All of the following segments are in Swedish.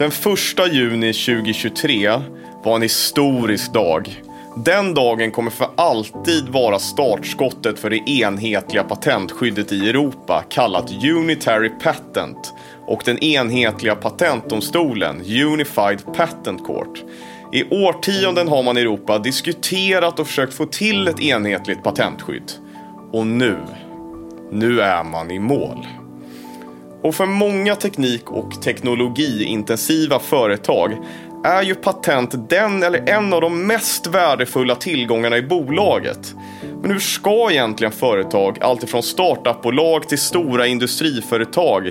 Den första juni 2023 var en historisk dag. Den dagen kommer för alltid vara startskottet för det enhetliga patentskyddet i Europa kallat Unitary Patent och den enhetliga patentdomstolen Unified Patent Court. I årtionden har man i Europa diskuterat och försökt få till ett enhetligt patentskydd. Och nu, nu är man i mål. Och för många teknik och teknologiintensiva företag är ju patent den eller en av de mest värdefulla tillgångarna i bolaget. Men hur ska egentligen företag, alltifrån startupbolag till stora industriföretag,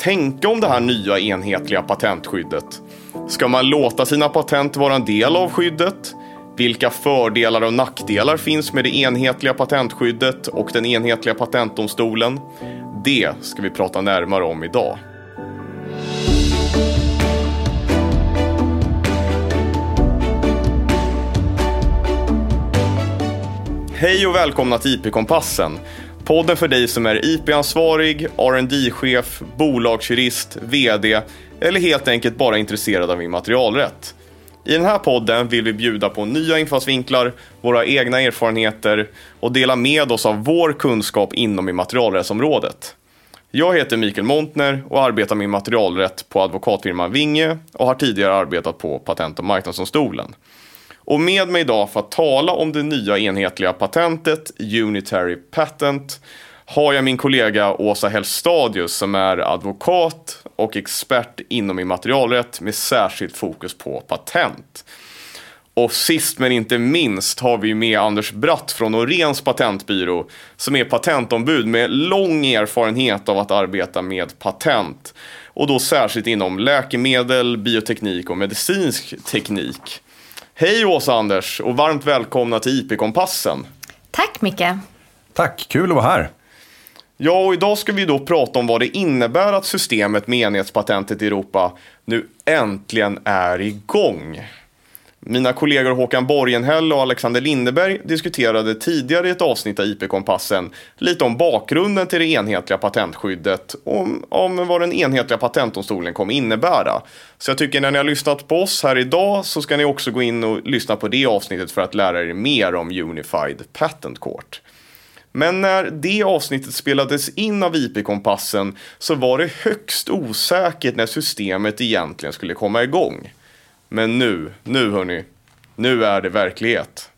tänka om det här nya enhetliga patentskyddet? Ska man låta sina patent vara en del av skyddet? Vilka fördelar och nackdelar finns med det enhetliga patentskyddet och den enhetliga patentdomstolen? Det ska vi prata närmare om idag. Hej och välkomna till IP-kompassen. Podden för dig som är IP-ansvarig, rd chef bolagsjurist, VD eller helt enkelt bara intresserad av immaterialrätt. I den här podden vill vi bjuda på nya infallsvinklar, våra egna erfarenheter och dela med oss av vår kunskap inom immaterialrättsområdet. Jag heter Mikael Montner och arbetar med immaterialrätt på advokatfirman Vinge och har tidigare arbetat på Patent och marknadsdomstolen. Och med mig idag för att tala om det nya enhetliga patentet Unitary Patent har jag min kollega Åsa Hellstadius som är advokat och expert inom immaterialrätt med särskilt fokus på patent. Och sist men inte minst har vi med Anders Bratt från Åhléns patentbyrå som är patentombud med lång erfarenhet av att arbeta med patent. Och då särskilt inom läkemedel, bioteknik och medicinsk teknik. Hej Åsa Anders och varmt välkomna till IP-kompassen. Tack Micke. Tack, kul att vara här. Ja, och idag ska vi då prata om vad det innebär att systemet med enhetspatentet i Europa nu äntligen är igång. Mina kollegor Håkan Borgenhäll och Alexander Lindeberg diskuterade tidigare i ett avsnitt av IP-kompassen lite om bakgrunden till det enhetliga patentskyddet och om, om vad den enhetliga patentdomstolen kommer innebära. Så jag tycker när ni har lyssnat på oss här idag så ska ni också gå in och lyssna på det avsnittet för att lära er mer om Unified Patent Court. Men när det avsnittet spelades in av IP-kompassen så var det högst osäkert när systemet egentligen skulle komma igång. Men nu, nu hörni, nu är det verklighet.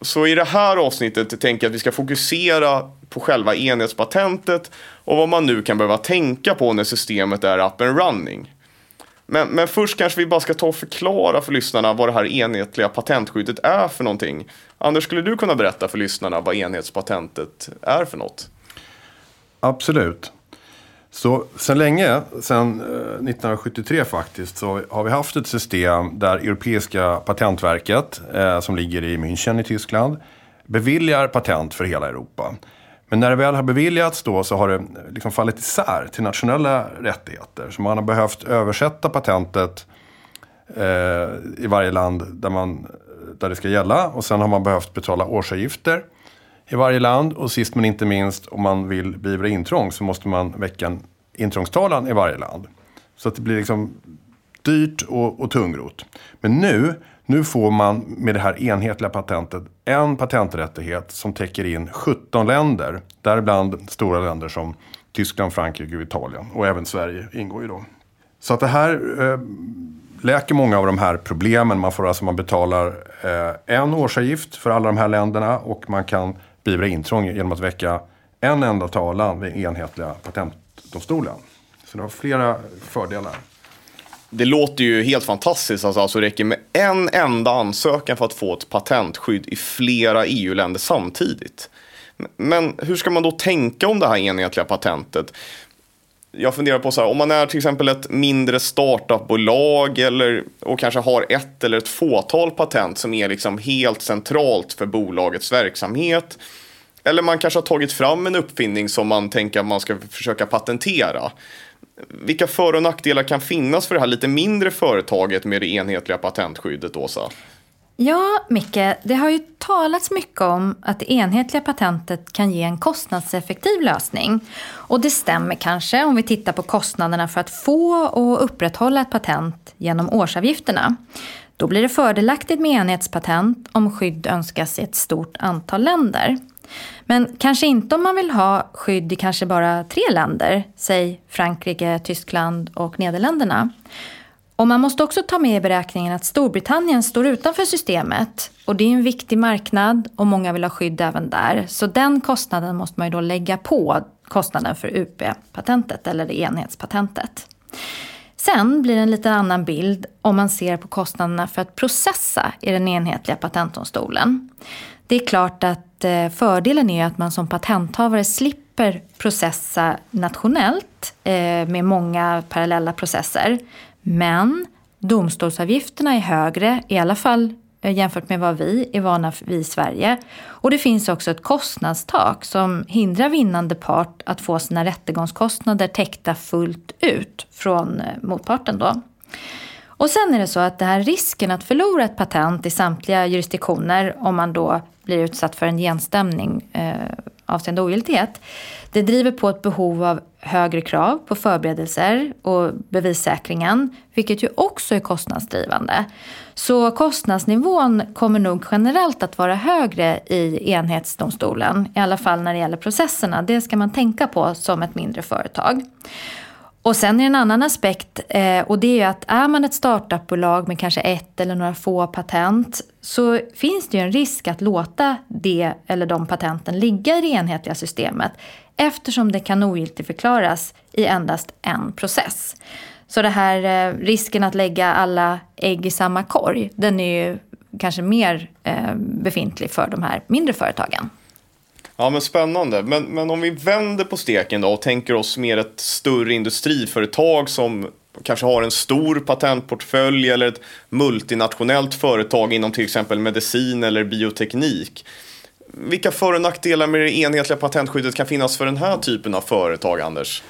Så i det här avsnittet tänker jag att vi ska fokusera på själva enhetspatentet och vad man nu kan behöva tänka på när systemet är up and running. Men, men först kanske vi bara ska ta och förklara för lyssnarna vad det här enhetliga patentskyddet är för någonting. Anders, skulle du kunna berätta för lyssnarna vad enhetspatentet är för något? Absolut. Så sen länge, sen eh, 1973 faktiskt, så har vi haft ett system där Europeiska patentverket, eh, som ligger i München i Tyskland, beviljar patent för hela Europa. Men när det väl har beviljats då så har det liksom fallit isär till nationella rättigheter. Så man har behövt översätta patentet eh, i varje land där, man, där det ska gälla. Och sen har man behövt betala årsavgifter i varje land. Och sist men inte minst, om man vill beivra intrång så måste man väcka en intrångstalan i varje land. Så att det blir liksom dyrt och, och tungrot. Men nu, nu får man med det här enhetliga patentet en patenträttighet som täcker in 17 länder. Däribland stora länder som Tyskland, Frankrike och Italien. Och även Sverige ingår ju då. Så att det här eh, läker många av de här problemen. Man får alltså man betalar eh, en årsavgift för alla de här länderna och man kan beivra intrång genom att väcka en enda talan vid enhetliga patentdomstolen. Så det har flera fördelar. Det låter ju helt fantastiskt. Alltså, alltså det räcker med en enda ansökan för att få ett patentskydd i flera EU-länder samtidigt. Men hur ska man då tänka om det här enhetliga patentet? Jag funderar på så här, om man är till exempel ett mindre startupbolag eller, och kanske har ett eller ett fåtal patent som är liksom helt centralt för bolagets verksamhet. Eller man kanske har tagit fram en uppfinning som man tänker att man ska försöka patentera. Vilka för och nackdelar kan finnas för det här lite mindre företaget med det enhetliga patentskyddet, Åsa? Ja, Micke, det har ju talats mycket om att det enhetliga patentet kan ge en kostnadseffektiv lösning. Och det stämmer kanske om vi tittar på kostnaderna för att få och upprätthålla ett patent genom årsavgifterna. Då blir det fördelaktigt med enhetspatent om skydd önskas i ett stort antal länder. Men kanske inte om man vill ha skydd i kanske bara tre länder, säg Frankrike, Tyskland och Nederländerna. Och man måste också ta med i beräkningen att Storbritannien står utanför systemet. Och det är en viktig marknad och många vill ha skydd även där. Så den kostnaden måste man ju då lägga på kostnaden för UP-patentet eller det enhetspatentet. Sen blir det en lite annan bild om man ser på kostnaderna för att processa i den enhetliga patentdomstolen. Det är klart att Eh, fördelen är att man som patenthavare slipper processa nationellt eh, med många parallella processer. Men domstolsavgifterna är högre, i alla fall eh, jämfört med vad vi är vana vid i Sverige. Och det finns också ett kostnadstak som hindrar vinnande part att få sina rättegångskostnader täckta fullt ut från motparten. Då. Och sen är det så att den här risken att förlora ett patent i samtliga jurisdiktioner om man då blir utsatt för en genstämning eh, avseende ogiltighet. Det driver på ett behov av högre krav på förberedelser och bevissäkringen, vilket ju också är kostnadsdrivande. Så kostnadsnivån kommer nog generellt att vara högre i enhetsdomstolen, i alla fall när det gäller processerna. Det ska man tänka på som ett mindre företag. Och sen är det en annan aspekt eh, och det är att är man ett startupbolag med kanske ett eller några få patent så finns det ju en risk att låta det eller de patenten ligga i det enhetliga systemet eftersom det kan ogiltigförklaras i endast en process. Så det här eh, risken att lägga alla ägg i samma korg den är ju kanske mer eh, befintlig för de här mindre företagen. Ja, men spännande. Men, men om vi vänder på steken då och tänker oss mer ett större industriföretag som kanske har en stor patentportfölj eller ett multinationellt företag inom till exempel medicin eller bioteknik. Vilka för och nackdelar med det enhetliga patentskyddet kan finnas för den här typen av företag, Anders?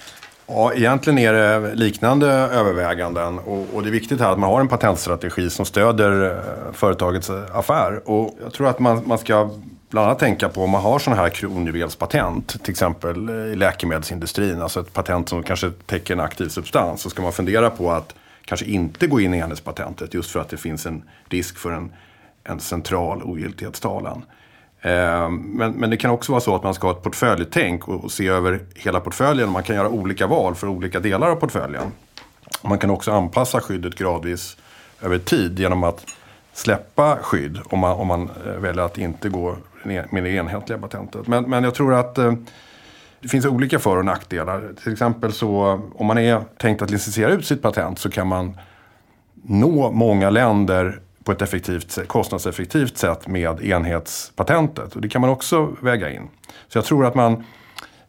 Ja, egentligen är det liknande överväganden och, och, det är viktigt här att man har en patentstrategi som stöder eh, företagets eh, affär. Och jag tror att man, man ska bland annat tänka på om man har sådana här kronjuvelspatent, till exempel eh, i läkemedelsindustrin, alltså ett patent som kanske täcker en aktiv substans, så ska man fundera på att kanske inte gå in i enhetspatentet just för att det finns en risk för en, en central ogiltighetstalan. Ehm, men, men det kan också vara så att man ska ha ett portföljtänk och se över hela portföljen. Man kan göra olika val för olika delar av portföljen. Man kan också anpassa skyddet gradvis över tid genom att släppa skydd om man, om man eh, väljer att inte gå med det enhetliga patentet. Men, men jag tror att eh, det finns olika för och nackdelar. Till exempel så om man är tänkt att licensiera ut sitt patent så kan man nå många länder på ett effektivt, kostnadseffektivt sätt med enhetspatentet. Och det kan man också väga in. Så jag tror att man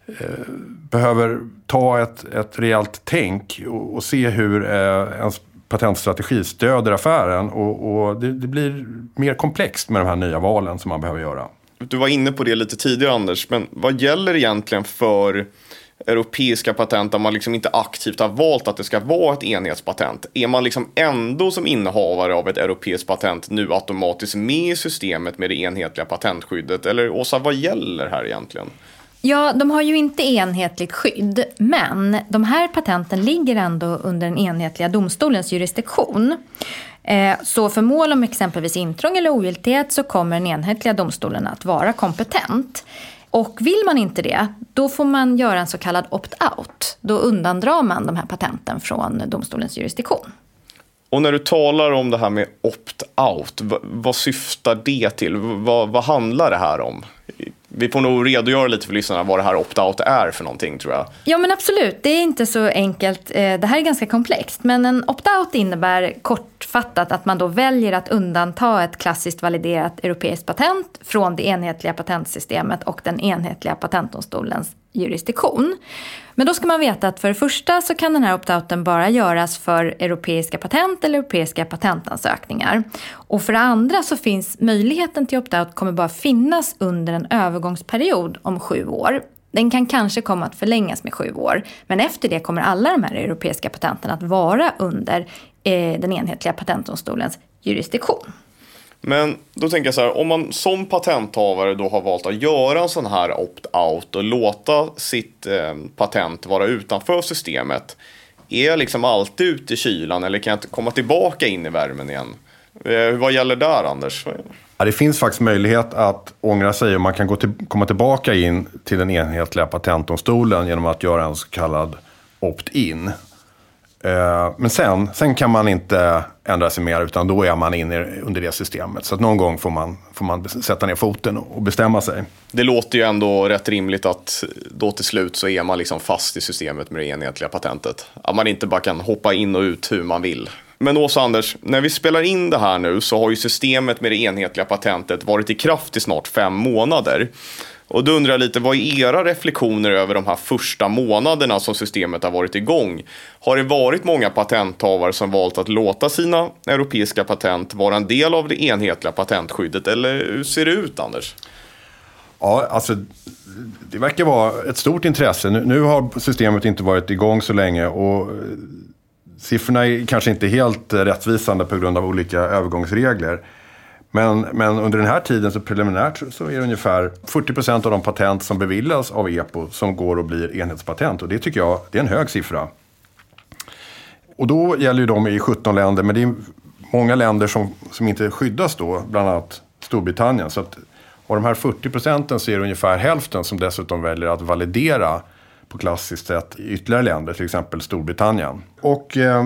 eh, behöver ta ett, ett rejält tänk och, och se hur eh, ens patentstrategi stöder affären. Och, och det, det, blir mer komplext med de här nya valen som man behöver göra. Du var inne på det lite tidigare Anders, men vad gäller egentligen för europeiska patent där man liksom inte aktivt har valt att det ska vara ett enhetspatent. Är man liksom ändå som innehavare av ett europeiskt patent nu automatiskt med i systemet med det enhetliga patentskyddet? Eller Åsa, vad gäller här egentligen? Ja, de har ju inte enhetligt skydd, men de här patenten ligger ändå under den enhetliga domstolens jurisdiktion. Eh, så för mål om exempelvis intrång eller ogiltighet så kommer den enhetliga domstolen att vara kompetent. Och vill man inte det, då får man göra en så kallad opt-out. Då undandrar man de här patenten från domstolens jurisdiktion. Och när du talar om det här med opt-out, vad, vad syftar det till? Vad, vad handlar det här om? Vi får nog redogöra lite för lyssnarna vad det här opt-out är för någonting tror jag. Ja men absolut, det är inte så enkelt. Eh, det här är ganska komplext. Men en opt-out innebär kortfattat att man då väljer att undanta ett klassiskt validerat europeiskt patent från det enhetliga patentsystemet och den enhetliga patentdomstolens jurisdiktion. Men då ska man veta att för det första så kan den här opt-outen bara göras för europeiska patent eller europeiska patentansökningar. Och för det andra så finns möjligheten till opt-out kommer bara finnas under en övergångsperiod om sju år. Den kan kanske komma att förlängas med sju år. Men efter det kommer alla de här europeiska patenten att vara under eh, den enhetliga patentdomstolens jurisdiktion. Men då tänker jag så här, om man som patenthavare då har valt att göra en sån här opt-out och låta sitt eh, patent vara utanför systemet. Är jag liksom alltid ute i kylan eller kan jag inte komma tillbaka in i värmen igen? Eh, vad gäller där Anders? Ja, det finns faktiskt möjlighet att ångra sig och man kan gå till, komma tillbaka in till den enhetliga patentdomstolen genom att göra en så kallad opt-in. Eh, men sen, sen kan man inte ändra sig mer utan då är man inne under det systemet. Så att någon gång får man, får man sätta ner foten och bestämma sig. Det låter ju ändå rätt rimligt att då till slut så är man liksom fast i systemet med det enhetliga patentet. Att man inte bara kan hoppa in och ut hur man vill. Men Åsa Anders, när vi spelar in det här nu så har ju systemet med det enhetliga patentet varit i kraft i snart fem månader. Och då undrar jag lite, vad är era reflektioner över de här första månaderna som systemet har varit igång? Har det varit många patenthavare som valt att låta sina europeiska patent vara en del av det enhetliga patentskyddet? Eller hur ser det ut, Anders? Ja, alltså det verkar vara ett stort intresse. Nu, nu har systemet inte varit igång så länge och eh, siffrorna är kanske inte helt rättvisande på grund av olika övergångsregler. Men, men under den här tiden, så preliminärt, så är det ungefär 40% av de patent som beviljas av EPO som går och blir enhetspatent. Och det tycker jag det är en hög siffra. Och då gäller ju de i 17 länder, men det är många länder som, som inte skyddas då, bland annat Storbritannien. Så att av de här 40 procenten så är det ungefär hälften som dessutom väljer att validera på klassiskt sätt i ytterligare länder, till exempel Storbritannien. Och eh,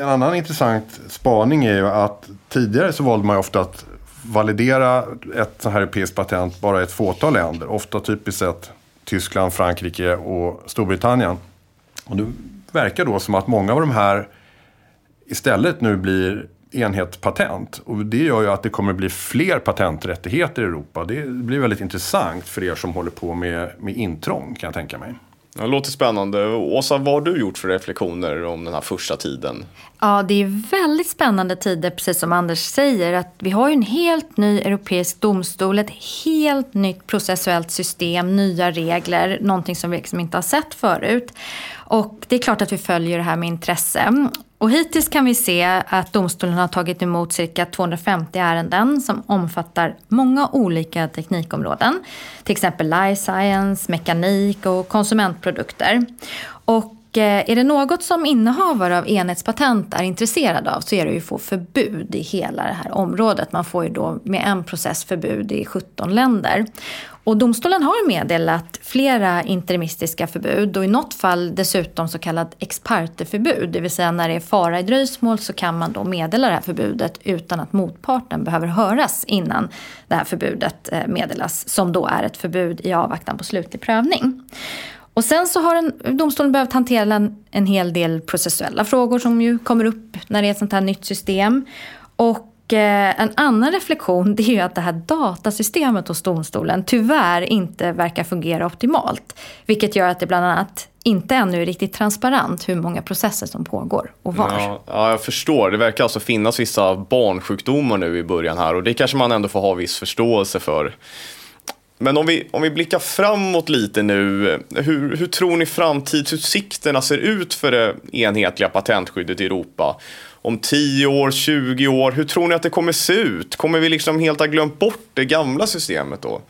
en annan intressant spaning är ju att tidigare så valde man ju ofta att validera ett sånt här europeiskt patent bara i ett fåtal länder. Ofta typiskt sett Tyskland, Frankrike och Storbritannien. Och det verkar då som att många av de här istället nu blir enhetspatent. Och det gör ju att det kommer bli fler patenträttigheter i Europa. Det blir väldigt intressant för er som håller på med, med intrång kan jag tänka mig. Det låter spännande. Åsa, vad har du gjort för reflektioner om den här första tiden? Ja, det är väldigt spännande tider, precis som Anders säger. Att vi har ju en helt ny europeisk domstol, ett helt nytt processuellt system, nya regler, någonting som vi liksom inte har sett förut. Och det är klart att vi följer det här med intresse. Och hittills kan vi se att domstolen har tagit emot cirka 250 ärenden som omfattar många olika teknikområden. Till exempel life science, mekanik och konsumentprodukter. Och Eh, är det något som innehavare av enhetspatent är intresserade av så är det ju att få förbud i hela det här området. Man får ju då med en process förbud i 17 länder. Och domstolen har meddelat flera interimistiska förbud och i något fall dessutom så kallat ex parte-förbud. Det vill säga när det är fara i dröjsmål så kan man då meddela det här förbudet utan att motparten behöver höras innan det här förbudet eh, meddelas. Som då är ett förbud i avvaktan på slutlig prövning. Och sen så har en, domstolen behövt hantera en, en hel del processuella frågor som ju kommer upp när det är ett sånt här nytt system. Och Eh, en annan reflektion det är ju att det här datasystemet hos domstolen tyvärr inte verkar fungera optimalt. Vilket gör att det bland annat inte ännu är riktigt transparent hur många processer som pågår och var. Ja, ja, jag förstår. Det verkar alltså finnas vissa barnsjukdomar nu i början här och det kanske man ändå får ha viss förståelse för. Men om vi, om vi blickar framåt lite nu, hur, hur tror ni framtidsutsikterna ser ut för det enhetliga patentskyddet i Europa? om 10 år, 20 år, hur tror ni att det kommer se ut? Kommer vi liksom helt ha glömt bort det gamla systemet då?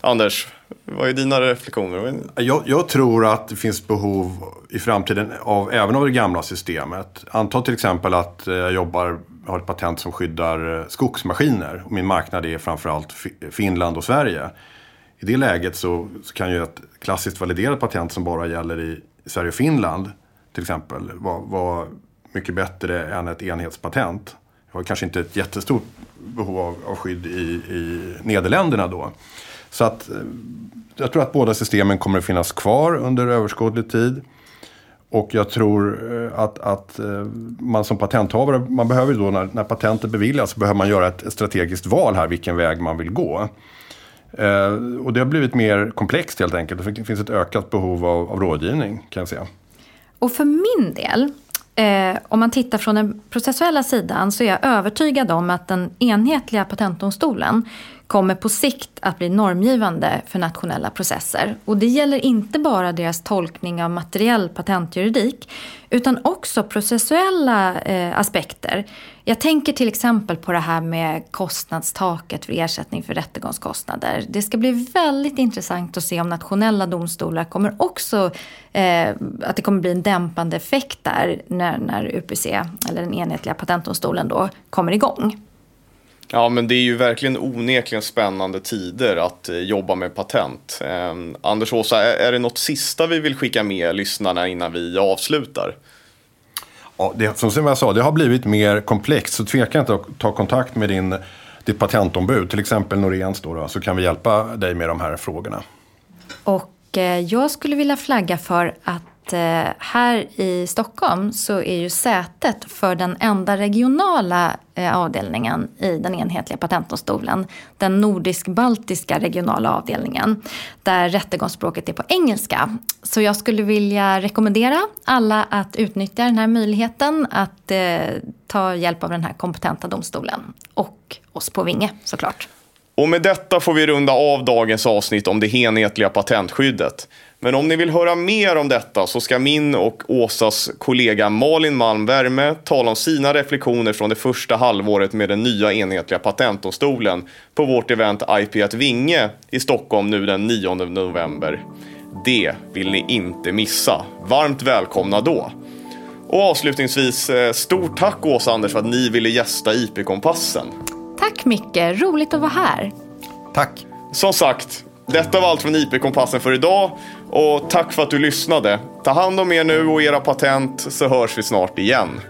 Anders, vad är dina reflektioner? Jag, jag, tror att det finns behov i framtiden av även av det gamla systemet. Anta till exempel att eh, jag jobbar, har ett patent som skyddar eh, skogsmaskiner och min marknad är framförallt Finland och Sverige. I det läget så, så kan ju ett klassiskt validerat patent som bara gäller i Sverige och Finland till exempel vara var mycket bättre än ett enhetspatent. Jag har kanske inte ett jättestort behov av, av skydd i, i Nederländerna då. Så att eh, jag tror att båda systemen kommer att finnas kvar under överskådlig tid. Och jag tror eh, att, att eh, man som patenthavare, man behöver då när, när patentet beviljas, så behöver man göra ett strategiskt val här vilken väg man vill gå. Eh, och det har blivit mer komplext helt enkelt. Det finns ett ökat behov av, av rådgivning kan jag säga. Och för min del Eh, om man tittar från den processuella sidan så är jag övertygad om att den enhetliga patentdomstolen kommer på sikt att bli normgivande för nationella processer. Och det gäller inte bara deras tolkning av materiell patentjuridik utan också processuella eh, aspekter. Jag tänker till exempel på det här med kostnadstaket för ersättning för rättegångskostnader. Det ska bli väldigt intressant att se om nationella domstolar kommer också, eh, att det kommer bli en dämpande effekt där när, när UPC, eller den enhetliga patentdomstolen då, kommer igång. Ja, men det är ju verkligen onekligen spännande tider att eh, jobba med patent. Eh, Anders Åsa, är, är det något sista vi vill skicka med lyssnarna innan vi avslutar? Ja, det, som jag sa, det har blivit mer komplext. Så tveka inte att ta kontakt med din, ditt patentombud, till exempel Noréns då, då, så kan vi hjälpa dig med de här frågorna. Och eh, jag skulle vilja flagga för att Eh, här i Stockholm så är ju sätet för den enda regionala eh, avdelningen i den enhetliga patentdomstolen den nordisk-baltiska regionala avdelningen där rättegångsspråket är på engelska. Så jag skulle vilja rekommendera alla att utnyttja den här möjligheten att eh, ta hjälp av den här kompetenta domstolen och oss på Vinge såklart. Och med detta får vi runda av dagens avsnitt om det enhetliga patentskyddet. Men om ni vill höra mer om detta så ska min och Åsas kollega Malin Malm Värme tala om sina reflektioner från det första halvåret med den nya enhetliga patentdomstolen på vårt event IP Vinge i Stockholm nu den 9 november. Det vill ni inte missa. Varmt välkomna då! Och avslutningsvis, eh, stort tack Åsa Anders för att ni ville gästa IP-kompassen. Tack Micke, roligt att vara här. Tack. Som sagt, detta var allt från IP-kompassen för idag och tack för att du lyssnade. Ta hand om er nu och era patent så hörs vi snart igen.